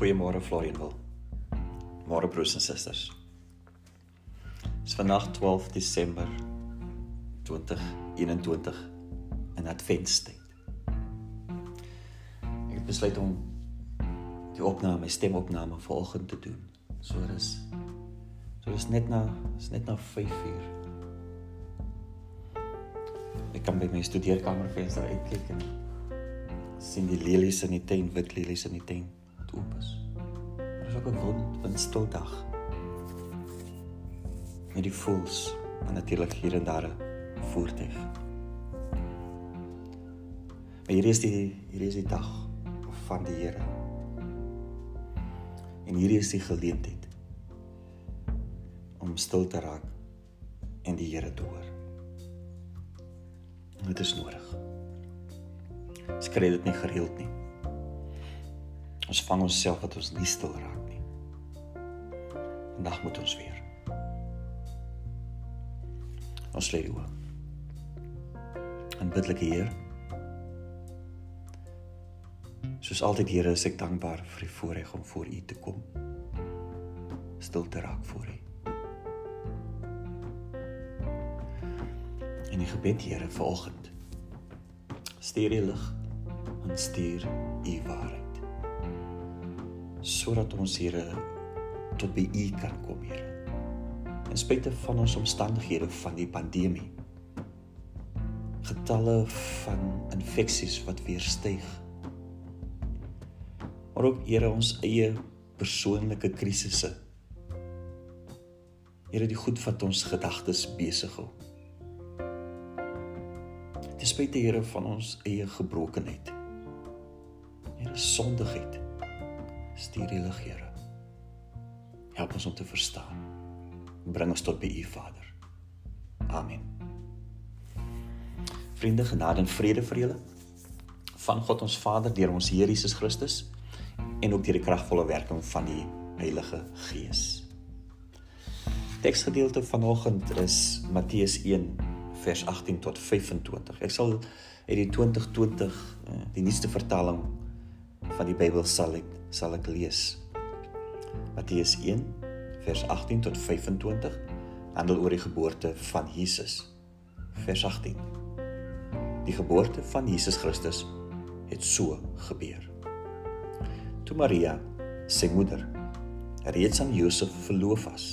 Goeiemôre Florianwil. Môre broers en susters. Dis vandag 12 Desember 2021 in Adventstyd. Ek het besluit om die opname, my stemopname vanoggend te doen. So dis so dis net na is net na 5 uur. Ek kan by my studeerkamervenster uitkyk en sien die lelies in die tuin, wit lelies in die tuin. 'n wind, windstil dag. Met die voels en natuurlik hier en daar 'n voertuig. Maar hier is die hier is die dag van die Here. En hier is die geleentheid om stil te raak en die Here te hoor. Dit is nodig. Ons kry dit nie gereeld nie. Ons vang onsself dat ons nie stil raak. Vandag moet ons weer. Ons lê oor. En biddelike Heer. Soos altyd Here, is ek dankbaar vir die voorreg om voor U te kom. Stil te raak voor U. En die gebed Here vanoggend. Stuur U lig en stuur U waarheid. Sodat ons Here tot by U kan kom, Here. In spite van ons omstandighede van die pandemie. Getalle van infeksies wat weer styg. Maar ook Here ons eie persoonlike krisisse. Here die goed wat ons gedagtes besig hou. Ten spyte Here van ons eie gebrokenheid. Here sondigheid. Stuur die lig, Here. Help ons om te verstaan. Bring ons tot by U, Vader. Amen. Vriende, genade en vrede vir julle van God ons Vader deur ons Here Jesus Christus en ook deur die kragvolle werking van die Heilige Gees. Teksgedeelte vanoggend is Matteus 1 vers 18 tot 25. Ek sal uit die 2020 eh, die nuutste vertaling van die Bybel sal ek sal ek lees. Matteus 1 vers 18 tot 25 handel oor die geboorte van Jesus. Vers 18. Die geboorte van Jesus Christus het so gebeur. Toe Maria, sy moeder, reeds aan Josef verloof was,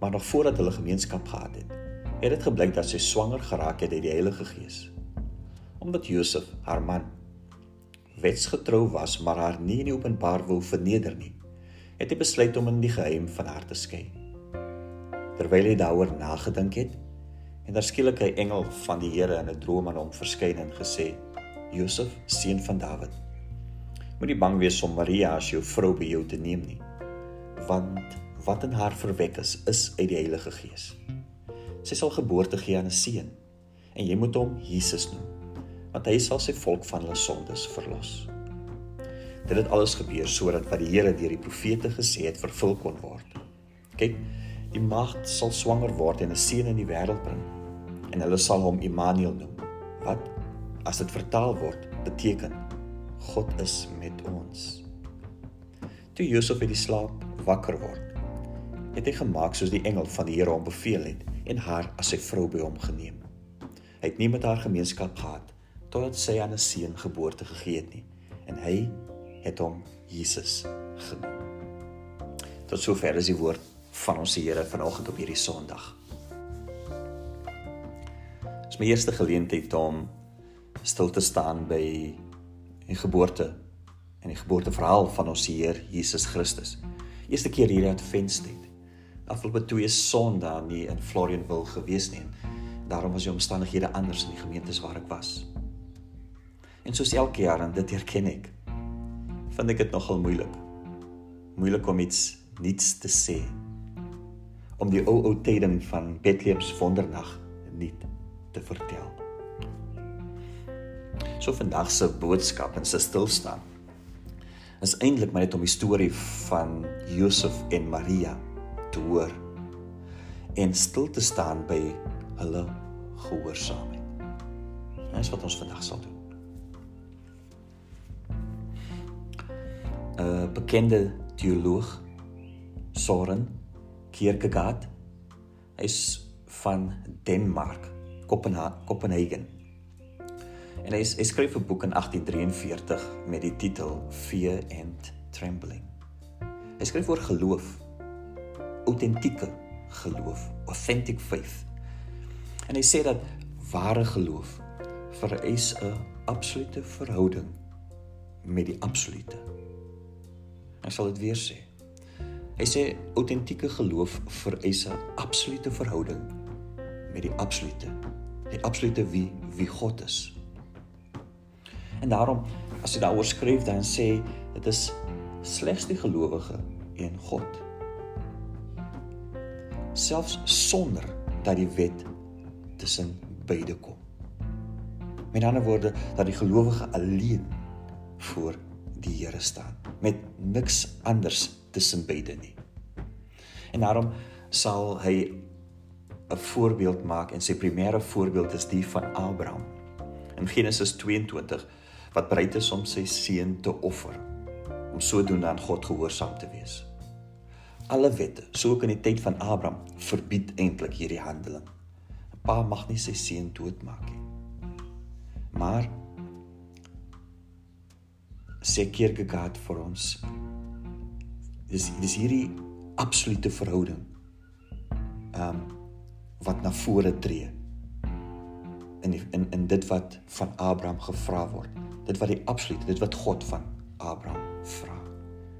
maar nog voordat hulle gemeenskap gehad het, het dit gebleik dat sy swanger geraak het uit die Heilige Gees. Omdat Josef, haar man, wetsgetrou was, maar haar nie in openbaar wou verneder nie, het hy besluit om in die geheim van haar te skei. Terwyl hy daaroor nagedink het, en daar skielik 'n engel van die Here in 'n droom aan hom verskyn en gesê: "Josef, seun van Dawid, moenie bang wees om Maria as jou vrou by jou te neem nie, want wat in haar verwek is, is uit die Heilige Gees. Sy sal geboorte gee aan 'n seun, en jy moet hom Jesus noem, want hy sal sy volk van hulle sondes verlos." Dit het alles gebeur sodat wat die Here deur die profete gesê het vervul kon word. Kyk, die maagd sal swanger word en 'n seun in die wêreld bring en hulle sal hom Immanuel noem. Wat as dit vertaal word beteken God is met ons. Toe Josef uit die slaap wakker word, het hy gemaak soos die engel van die Here hom beveel het en haar as sy vrou by hom geneem. Hy het nie met haar gemeenskap gehad totdat sy aan 'n seun geboorte gegee het nie en hy het hom Jesus genoem. Tot sover is die woord van ons Here vanoggend op hierdie Sondag. Dit is my eerste geleentheid om stil te staan by die geboorte en die geboorteverhaal van ons Heer Jesus Christus. Eerste keer hier at Venstead. Afgelope twee Sondae nie in Florianville gewees nie. Daarom was die omstandighede anders in die gemeentes waar ek was. En soos elke jaar en dit herken ek, vind ek dit nogal moeilik. Moeilik om iets niets te sê. Om die ou ou tyding van Bethlehems wondernag nie te vertel. So vandag se boodskap en se stilstaan is eintlik maar net om die storie van Josef en Maria te hoor en stil te staan by hulle gehoorsaamheid. Dis wat ons vandag sal doen. 'n bekende teoloog, Soren Kierkegaard. Hy's van Denmark, Kopenhagen. En hy, hy skryf 'n boek in 1843 met die titel Fear and Trembling. Hy skryf oor geloof, autentieke geloof, authentic faith. En hy sê dat ware geloof vereis 'n absolute verhouding met die absolute. Ek sal dit weer sê. Hy sê autentieke geloof vereis 'n absolute verhouding met die absolute. Die absolute wie wie God is. En daarom as jy daaroor skryf dan sê dit is slegs die gelowige in God. Selfs sonder dat die wet tussen beide kom. Met ander woorde dat die gelowige alleen voor die Here staan met niks anders tussen beide nie. En daarom sal hy 'n voorbeeld maak en sy primêre voorbeeld is die van Abraham. In Genesis 22 wat bereid is om sy seun te offer om sodoende aan God gehoorsaam te wees. Alle wette, so ook in die tyd van Abraham, verbied eintlik hierdie handeling. 'n Pa mag nie sy seun doodmaak nie. Maar sê Kierkegaard vir ons dis dis hierdie absolute verhouding ehm um, wat na vore tree in die, in in dit wat van Abraham gevra word dit wat die absolute, dit wat God van Abraham vra.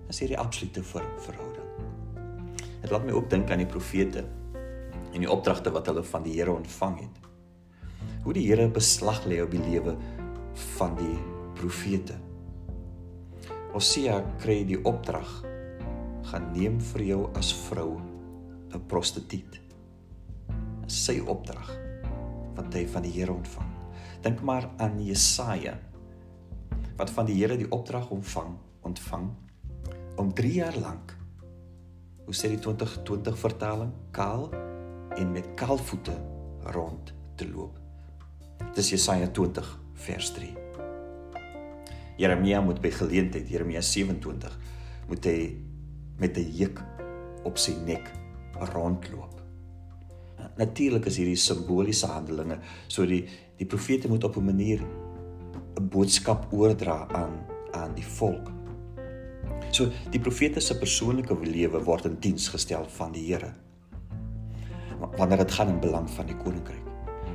Dis hierdie absolute ver, verhouding. Dit laat my ook dink aan die profete en die opdragte wat hulle van die Here ontvang het. Hoe die Here beslag lê op die lewe van die profete. Hosea kry die opdrag gaan neem vir jou as vrou 'n prostituut. Sy opdrag wat hy van die Here ontvang. Dink maar aan Jesaja wat van die Here die opdrag ontvang, ontvang om 3 jaar lank hoe sê die 2020 vertaling, kaal en met kaal voete rond te loop. Dis Jesaja 20 vers 3. Jeremia moet by geleentheid, Jeremia 27, moet hy met 'n juk op sy nek rondloop. Natuurlik is hierdie simboliese handelinge, so die die profete moet op 'n manier 'n boodskap oordra aan aan die volk. So die profete se persoonlike lewe word in diens gestel van die Here. Wanneer dit gaan in belang van die koninkryk.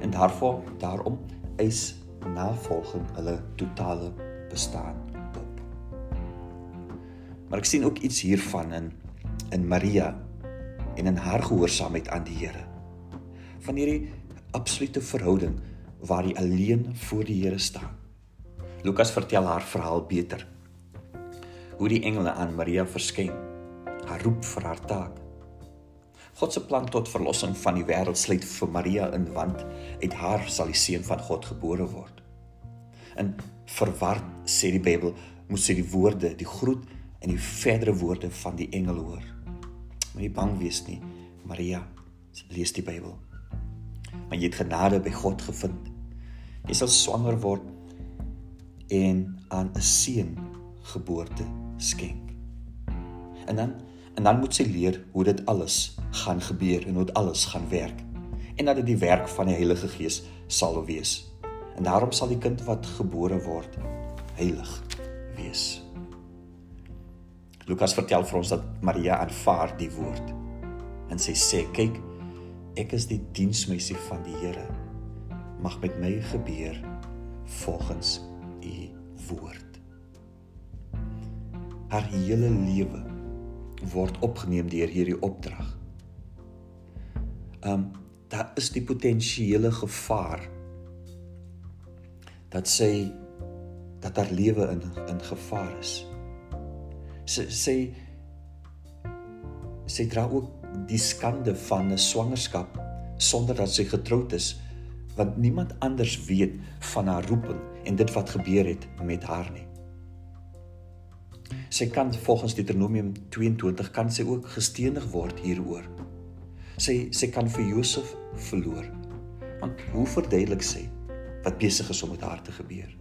En daarvoor daarom is navolging hulle totale bestaan op. Maar ek sien ook iets hiervan in in Maria en in haar gehoorsaamheid aan die Here. Van hierdie absolute verhouding waar hy alleen voor die Here staan. Lukas vertel haar verhaal beter. Hoe die engele aan Maria verskyn, haar roep vir haar taak. God se plan tot verlossing van die wêreld sluit vir Maria in want uit haar sal die seun van God gebore word. In verward sê die Bybel moet sy die woorde, die groet en die verdere woorde van die engel hoor. Moenie bang wees nie, Maria, lees die Bybel. Maar jy het genade by God gevind. Jy sal swanger word en aan 'n seun geboorte skenk. En dan en dan moet sy leer hoe dit alles gaan gebeur en hoe dit alles gaan werk en dat dit die werk van die Heilige Gees sal wees. En daarom sal die kind wat gebore word heilig wees. Lukas vertel vir ons dat Maria aanvaar die woord en sy sê kyk ek is die diensmeisie van die Here mag met my gebeur volgens u woord. Haar hele lewe word opgeneem deur hierdie opdrag. Um daar is die potensiële gevaar dat sy dat haar lewe in in gevaar is. Sy sê sy dra ook die skande van 'n swangerskap sonder dat sy getroud is want niemand anders weet van haar roeping en dit wat gebeur het met haar nie. Sy kan volgens Deuteronomium 22 kan sy ook gestenig word hieroor. Sy sy kan vir Josef verloor. Want hoe verduidelik sy wat besig is om met haar te gebeur?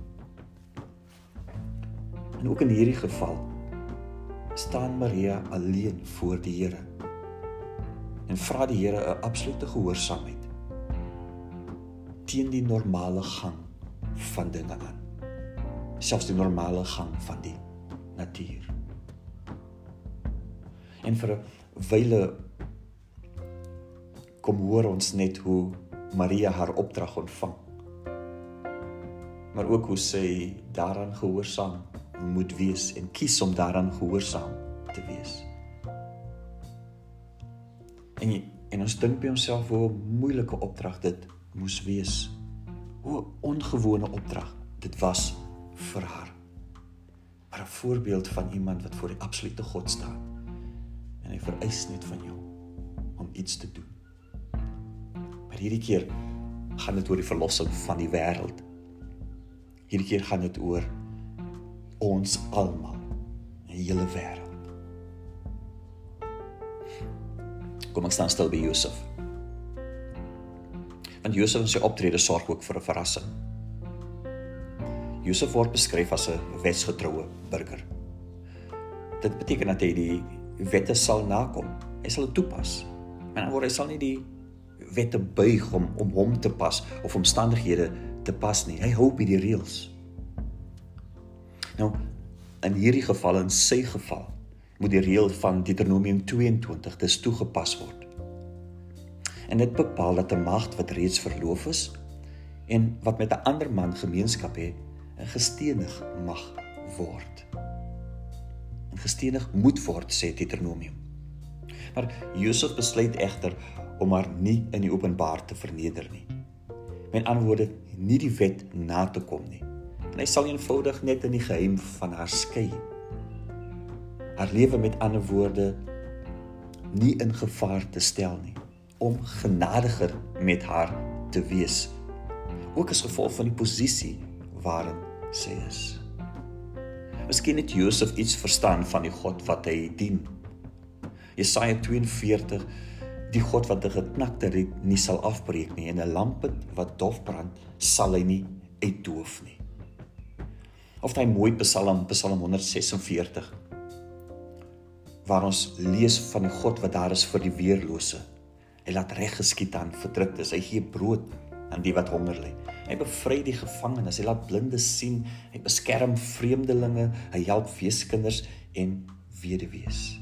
En ook in hierdie geval staan Maria alleen voor die Here en vra die Here 'n absolute gehoorsaamheid teen die normale gang van dinge aan. Selfs die normale gang van die natuur. En vir 'n wyle kom hoor ons net hoe Maria haar opdrag ontvang. Maar ook hoe sy daaraan gehoorsaam moet wees en kies om daaraan gehoorsaam te wees. En en ons dink by onsself hoe moeilike opdrag dit moes wees. Hoe ongewone opdrag dit was vir haar. Maar 'n voorbeeld van iemand wat voor die absolute God staan. En hy vereis net van jou om iets te doen. Maar hierdie keer gaan dit oor die verlossing van die wêreld. Hierdie keer gaan dit oor ons almal, die hele wêreld. Kom ek staan stil by Josef. Want Josef se optrede sorg ook vir 'n verrassing. Josef word beskryf as 'n wetsgetroue burger. Dit beteken dat hy die wette sal nakom. Hy sal dit toepas. Maar dan word hy sal nie die wette buig om om hom te pas of omstandighede te pas nie. Hy hou by die reëls. Nou in hierdie geval en sy geval moet die reël van Deuteronomium 22 dis toegepas word. En dit bepaal dat 'n maagd wat reeds verloof is en wat met 'n ander man gemeenskap het, gestenig mag word. En gestenig moet word sê Deuteronomium. Maar Josef besluit egter om haar nie in die openbaar te verneder nie. Met ander woorde, nie die wet na te kom nie. En hy sal eenvoudig net in die geheim van haar skei haar lewe met ander woorde nie in gevaar te stel nie om genadiger met haar te wees ook as gevolg van die posisie waarin sy is. Miskien het Josef iets verstaan van die God wat hy dien. Jesaja 42 die God wat 'n geknakte riet nie sal afbreek nie en 'n lamp wat dof brand sal hy nie uitdoof nie. Of hy mooi Psalm Psalm 146 waar ons lees van die God wat daar is vir die weerlose. Hy laat reg geskied aan verdruktes. Hy gee brood aan die wat honger ly. Hy bevry die gevangenes. Hy laat blindes sien. Hy beskerm vreemdelinge. Hy help weeskinders en weduwees.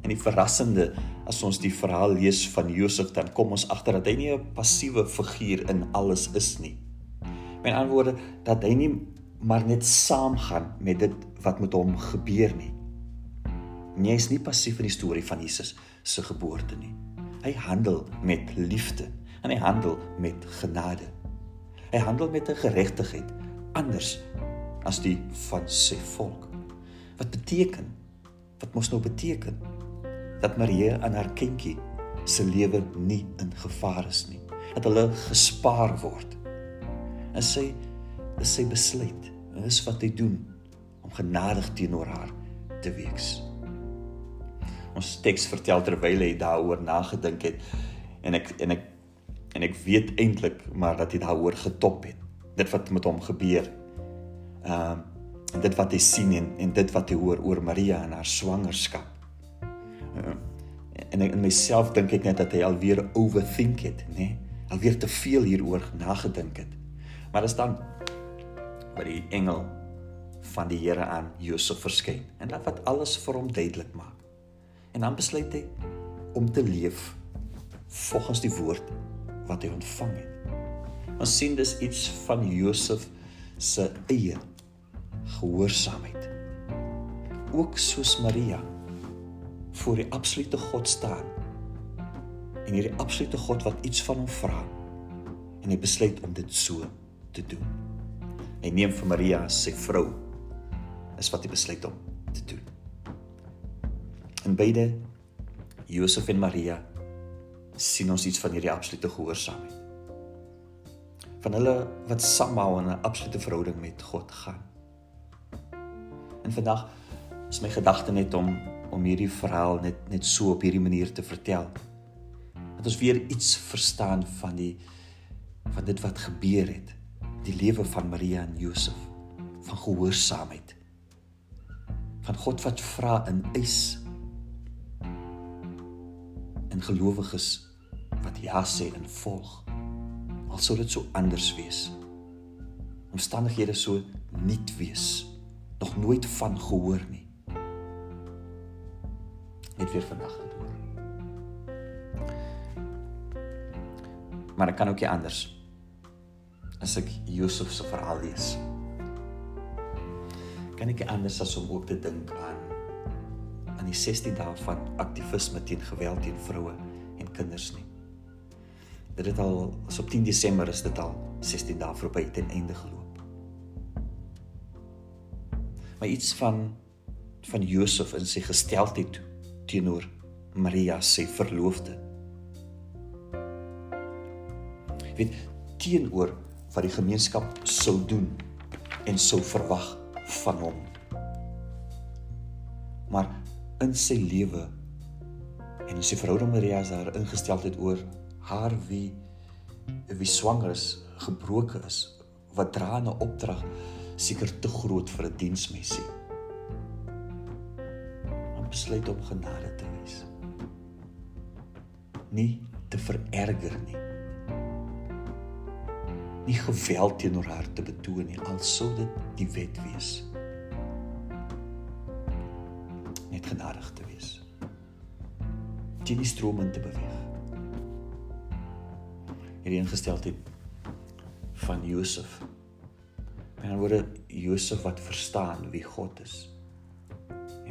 En die verrassende as ons die verhaal lees van Josef dan kom ons agter dat hy nie 'n passiewe figuur in alles is nie. Met ander woorde dat hy nie maar net saamgaan met dit wat met hom gebeur nie. Nee, hy is nie passief in die storie van Jesus se geboorte nie. Hy handel met liefde en hy handel met genade. Hy handel met 'n geregtigheid anders as die van sy volk. Wat beteken? Wat mos nou beteken dat Maria aan haar kindjie se lewe nie in gevaar is nie. Dat hulle gespaar word. En sy is sy besluit. Dit is wat hy doen om genadig teenoor haar te wees ons teks vertel terwyl hy daaroor nagedink het en ek en ek en ek weet eintlik maar dat hy daaroor getop het dit wat met hom gebeur ehm uh, en dit wat hy sien en en dit wat hy hoor oor Maria en haar swangerskap uh, en ek, in myself dink ek net dat hy alweer overthink het nê nee? alweer te veel hieroor nagedink het maar dit staan by die engel van die Here aan Josef verskyn en laat wat alles vir hom duidelik maak En dan besluit hy om te leef volgens die woord wat hy ontvang het. Ons sien dus iets van Josef se eie gehoorsaamheid. Ook soos Maria voor die absolute God staan. En hierdie absolute God wat iets van hom vra en hy besluit om dit so te doen. Hy neem vir Maria sy vrou is wat hy besluit om te doen. In beide Josef en Maria sien ons iets van hierdie absolute gehoorsaamheid. Van hulle wat saamhou in 'n absolute verhouding met God gaan. En vandag is my gedagte net om om hierdie verhaal net net so op hierdie manier te vertel. Dat ons weer iets verstaan van die van dit wat gebeur het. Die lewe van Maria en Josef. Van gehoorsaamheid. Gaan God wat vra in eis. En gelowiges wat ja sê en volg. Al sou dit so anders wees. Omstandighede so nuut wees. Nog nooit van gehoor nie net weer vandag het hoor maar ek kan ook nie anders as ek Josef se verhaal lees kan ek nie anders as om ook te dink aan aan die 16 dae van aktivisme teen geweld teen vroue en kinders nie. Dit het al op 10 Desember is dit al 16 dae verby ten einde geloop. Maar iets van van Josef in sy gesteldheid teenoor Maria se verloofde. Weet teenoor wat die gemeenskap sou doen en sou verwag van hom. Maar in sy lewe en in sy verhouding met Maria is daar ingesteldheid oor haar wie wie swanger is, gebroken is, wat dra 'n opdrag seker te groot vir 'n diensmissie. Om besluit om genade te wees. Nie te vererger nie. Nie geweld teenoor haar te betoon nie, al sou dit die wet wees. net genadig te wees. Teen die stroom in te beweeg. Hierdie ingesteldheid van Josef. En dan word Josef wat verstaan wie God is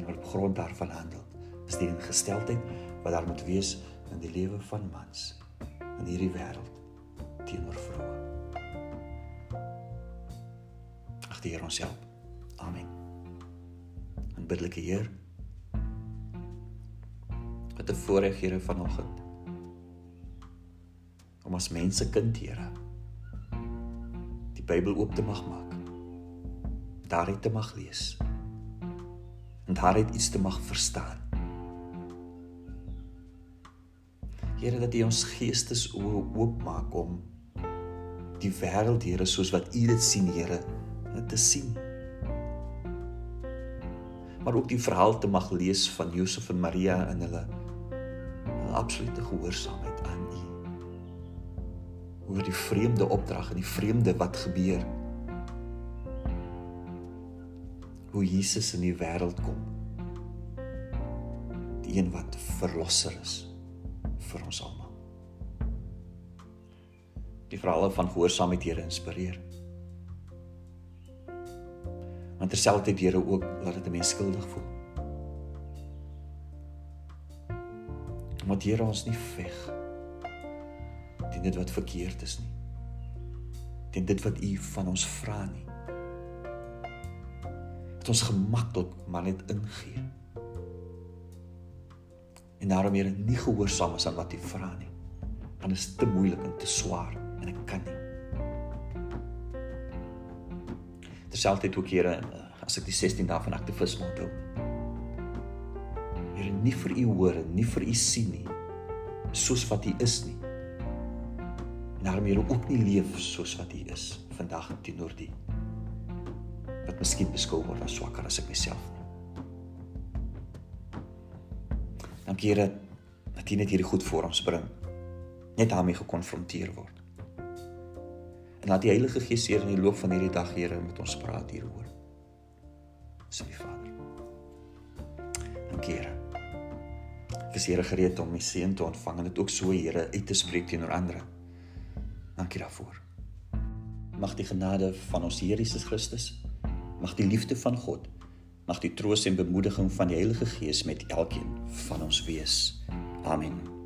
en op grond daarvan handel. Is die ingesteldheid wat daar moet wees in die lewe van mans in hierdie wêreld teenoor vroue. Ag die Here ons help. Amen. En biddelike Heer wat 'n voorreg Here vanoggend om as mense kind Here die Bybel oop te mag maak daaruit te mag lees en daaruit iets te mag verstaan Here dat U ons geestes oop maak om die wêreld Here soos wat U dit sien Here te sien maar ook die verhaal te mag lees van Josef en Maria en hulle absolute gehoorsaamheid aan U. Oor die vreemde opdrag en die vreemde wat gebeur. Hoe Jesus in die wêreld kom. Die een wat verlosser is vir ons almal. Die verhale van gehoorsaamheid Here inspireer. Want terselfdertyd Here ook laat dit 'n mens skuldig voel. omdat Here ons nie veg teen dit wat verkeerd is nie. Teen dit wat U van ons vra nie. Dat ons gemaklik maar net ingee. En daarom Here nie gehoorsaam is aan wat U vra nie. Want dit is te moeilik en te swaar en ek kan nie. Terselfdertyd ook Here as ek die 16 dae van aktivisme onthou nie vir u hoor en nie vir u sien nie soos wat u is nie. En daarom jy ook nie leef soos wat u is vandag teenoor die wat miskien beskou word as swakker as ek myself. Dankie Here dat U net hierdie goed voor ons bring. Net daarmee gekonfronteer word. En laat die Heilige Gees hier in die loop van hierdie dag Here met ons praat hieroor. Asseblief Vader. Dankie Here. Ek is Here gereed om my seën te ontvang en dit ook so Here uit te spreek teenoor ander. Dankie daarvoor. Mag die genade van ons Here Jesus Christus, mag die liefde van God, mag die troos en bemoediging van die Heilige Gees met elkeen van ons wees. Amen.